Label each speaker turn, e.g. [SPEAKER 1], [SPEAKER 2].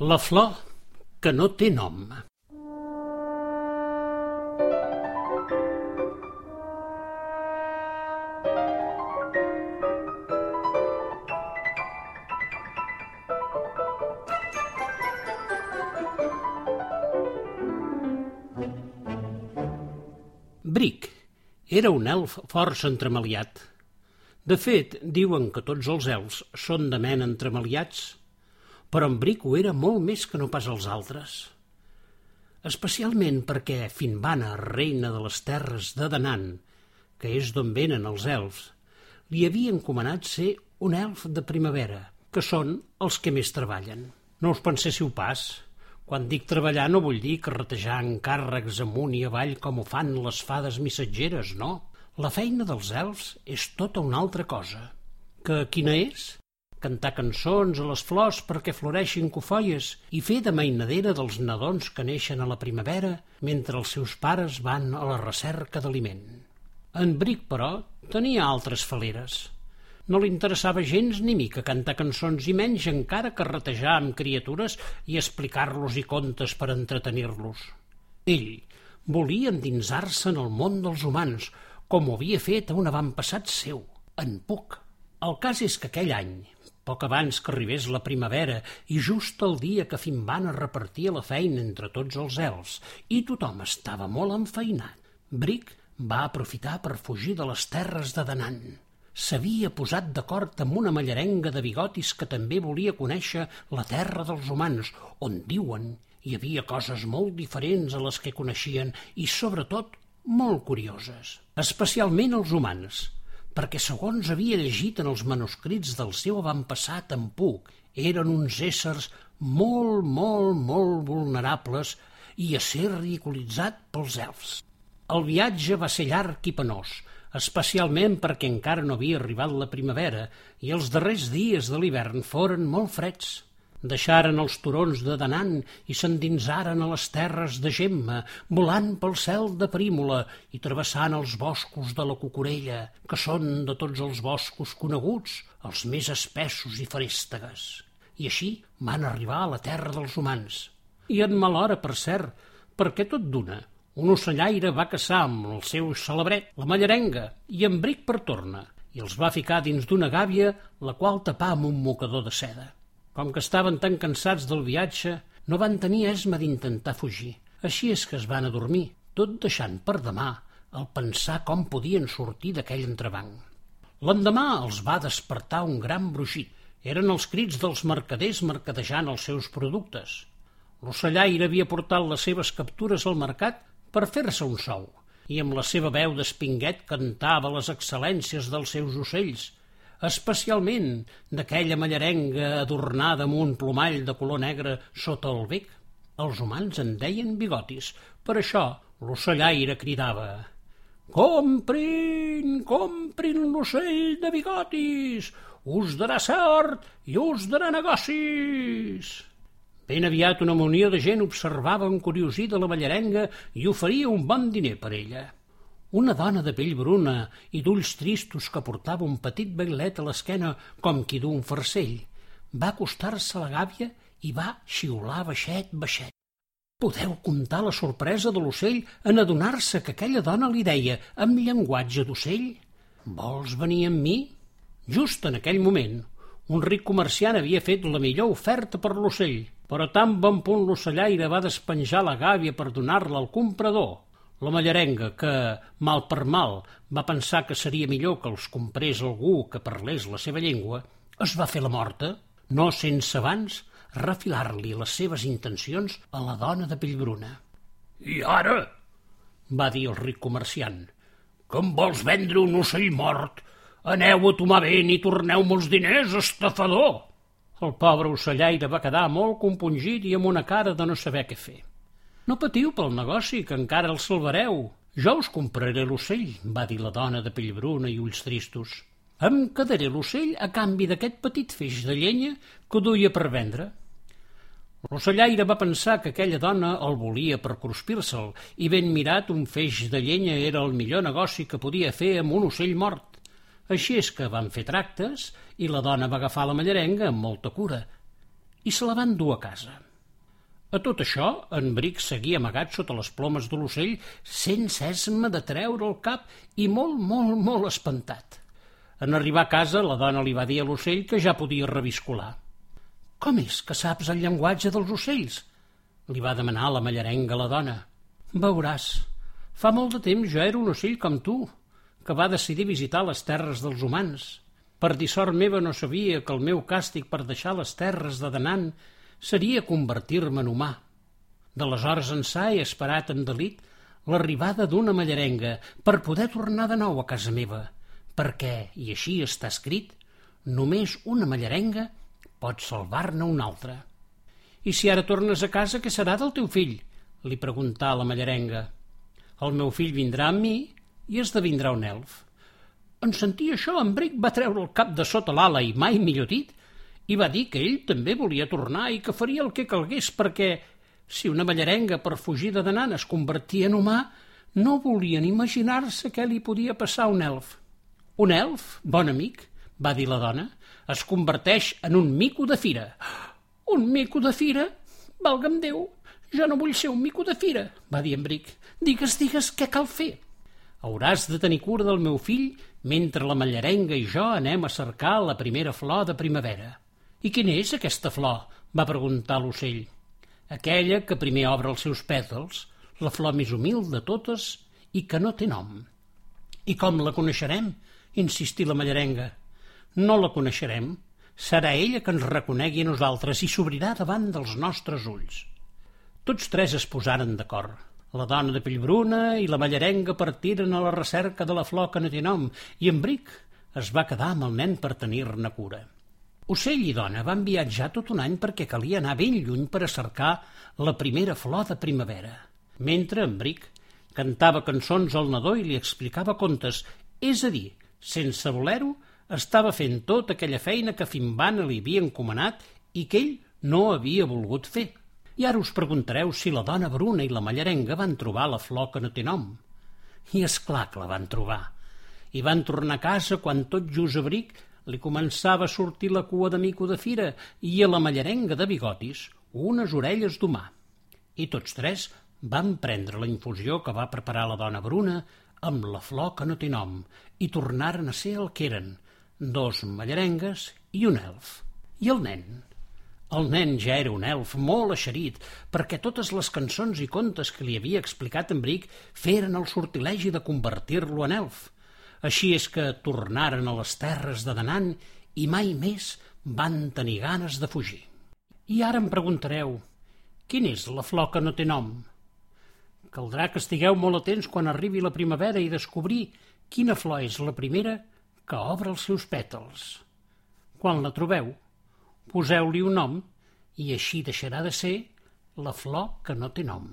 [SPEAKER 1] La flor que no té nom. Bric era un elf força entremaliat. De fet, diuen que tots els elfs són de mena entremaliats, però en Bric ho era molt més que no pas els altres. Especialment perquè Finbana, reina de les terres de Danan, que és d'on venen els elfs, li havia encomanat ser un elf de primavera, que són els que més treballen. No us penséssiu pas, quan dic treballar no vull dir carretejar encàrrecs amunt i avall com ho fan les fades missatgeres, no. La feina dels elfs és tota una altra cosa. Que quina és? Cantar cançons a les flors perquè floreixin cofolles i fer de mainadera dels nadons que neixen a la primavera mentre els seus pares van a la recerca d'aliment. En Bric, però, tenia altres faleres. No li interessava gens ni mica cantar cançons i menys encara carretejar amb criatures i explicar-los i contes per entretenir-los. Ell volia endinsar-se en el món dels humans, com ho havia fet a un avantpassat seu, en Puc. El cas és que aquell any, poc abans que arribés la primavera i just el dia que Fimbana repartia la feina entre tots els elfs i tothom estava molt enfeinat, Bric va aprofitar per fugir de les terres de Danan s'havia posat d'acord amb una mallarenga de bigotis que també volia conèixer la terra dels humans, on diuen hi havia coses molt diferents a les que coneixien i, sobretot, molt curioses, especialment els humans, perquè, segons havia llegit en els manuscrits del seu avantpassat en Puc, eren uns éssers molt, molt, molt vulnerables i a ser ridiculitzat pels elfs. El viatge va ser llarg i penós, especialment perquè encara no havia arribat la primavera i els darrers dies de l'hivern foren molt freds. Deixaren els turons de Danan i s'endinsaren a les terres de Gemma, volant pel cel de Prímola i travessant els boscos de la Cucurella, que són de tots els boscos coneguts, els més espessos i farèstegues. I així van arribar a la terra dels humans. I en mal hora, per cert, perquè tot d'una un ocellaire va caçar amb el seu celebret, la mallarenga, i en bric per torna, i els va ficar dins d'una gàbia, la qual tapà amb un mocador de seda. Com que estaven tan cansats del viatge, no van tenir esma d'intentar fugir. Així és que es van adormir, tot deixant per demà el pensar com podien sortir d'aquell entrebanc. L'endemà els va despertar un gran brugit. Eren els crits dels mercaders mercadejant els seus productes. L'ocellaire havia portat les seves captures al mercat per fer-se un sou, i amb la seva veu d'espinguet cantava les excel·lències dels seus ocells, especialment d'aquella mallarenga adornada amb un plomall de color negre sota el bec. Els humans en deien bigotis, per això l'ocellaire cridava «Comprin, comprin l'ocell de bigotis! Us darà sort i us darà negocis!» Ben aviat una munió de gent observava encuriosida la ballarenga i oferia un bon diner per ella. Una dona de pell bruna i d'ulls tristos que portava un petit bailet a l'esquena com qui du un farcell, va acostar-se a la gàbia i va xiular baixet, baixet. Podeu comptar la sorpresa de l'ocell en adonar-se que aquella dona li deia amb llenguatge d'ocell «Vols venir amb mi?» Just en aquell moment, un ric comerciant havia fet la millor oferta per l'ocell però tan bon punt l'ocellaire va despenjar la gàbia per donar-la al comprador. La mallarenga, que, mal per mal, va pensar que seria millor que els comprés algú que parlés la seva llengua, es va fer la morta, no sense abans refilar-li les seves intencions a la dona de pell bruna. I ara, va dir el ric comerciant, que em vols vendre un ocell mort? Aneu a tomar vent i torneu-me els diners, estafador! El pobre ocellaire va quedar molt compungit i amb una cara de no saber què fer. No patiu pel negoci, que encara el salvareu. Jo us compraré l'ocell, va dir la dona de pell bruna i ulls tristos. Em quedaré l'ocell a canvi d'aquest petit feix de llenya que duia per vendre. L'ocellaire va pensar que aquella dona el volia per cruspir-se'l i ben mirat un feix de llenya era el millor negoci que podia fer amb un ocell mort. Així és que van fer tractes i la dona va agafar la mallarenga amb molta cura i se la van dur a casa. A tot això, en Bric seguia amagat sota les plomes de l'ocell sense esma de treure el cap i molt, molt, molt espantat. En arribar a casa, la dona li va dir a l'ocell que ja podia reviscolar. «Com és que saps el llenguatge dels ocells?» li va demanar la mallarenga a la dona. «Veuràs, fa molt de temps jo era un ocell com tu, que va decidir visitar les terres dels humans. Per dissort meva no sabia que el meu càstig per deixar les terres de Danant seria convertir-me en humà. D'aleshores ençà he esperat en delit l'arribada d'una mallarenga per poder tornar de nou a casa meva, perquè, i així està escrit, només una mallarenga pot salvar-ne una altra. I si ara tornes a casa, què serà del teu fill? li preguntà la mallarenga. El meu fill vindrà amb mi i esdevindrà un elf. En sentir això, en Bric va treure el cap de sota l'ala i mai millor dit, i va dir que ell també volia tornar i que faria el que calgués perquè, si una mallarenga per fugir de Danant es convertia en humà, no volien imaginar-se què li podia passar a un elf. Un elf, bon amic, va dir la dona, es converteix en un mico de fira. Un mico de fira? Valga'm Déu, jo no vull ser un mico de fira, va dir en Bric. Digues, digues, què cal fer? Hauràs de tenir cura del meu fill mentre la mallarenga i jo anem a cercar la primera flor de primavera. I quina és aquesta flor? va preguntar l'ocell. Aquella que primer obre els seus pètals, la flor més humil de totes i que no té nom. I com la coneixerem? insistí la mallarenga. No la coneixerem. Serà ella que ens reconegui a nosaltres i s'obrirà davant dels nostres ulls. Tots tres es posaren d'acord. La dona de pell bruna i la mallarenga partiren a la recerca de la flor que no té nom i en Bric es va quedar amb el nen per tenir-ne cura. Ocell i dona van viatjar tot un any perquè calia anar ben lluny per a cercar la primera flor de primavera. Mentre en Bric cantava cançons al nadó i li explicava contes, és a dir, sense voler-ho, estava fent tota aquella feina que Fimbana li havia encomanat i que ell no havia volgut fer. I ara us preguntareu si la dona Bruna i la mallarenga van trobar la flor que no té nom. I és clar que la van trobar. I van tornar a casa quan tot just a Bric li començava a sortir la cua de mico de fira i a la mallarenga de bigotis unes orelles d'humà. I tots tres van prendre la infusió que va preparar la dona Bruna amb la flor que no té nom i tornaren a ser el que eren, dos mallarengues i un elf. I el nen? El nen ja era un elf molt eixerit, perquè totes les cançons i contes que li havia explicat en Bric feren el sortilegi de convertir-lo en elf. Així és que tornaren a les terres de Danant i mai més van tenir ganes de fugir. I ara em preguntareu, quina és la flor que no té nom? Caldrà que estigueu molt atents quan arribi la primavera i descobrir quina flor és la primera que obre els seus pètals. Quan la trobeu, poseu-li un nom i així deixarà de ser la flor que no té nom.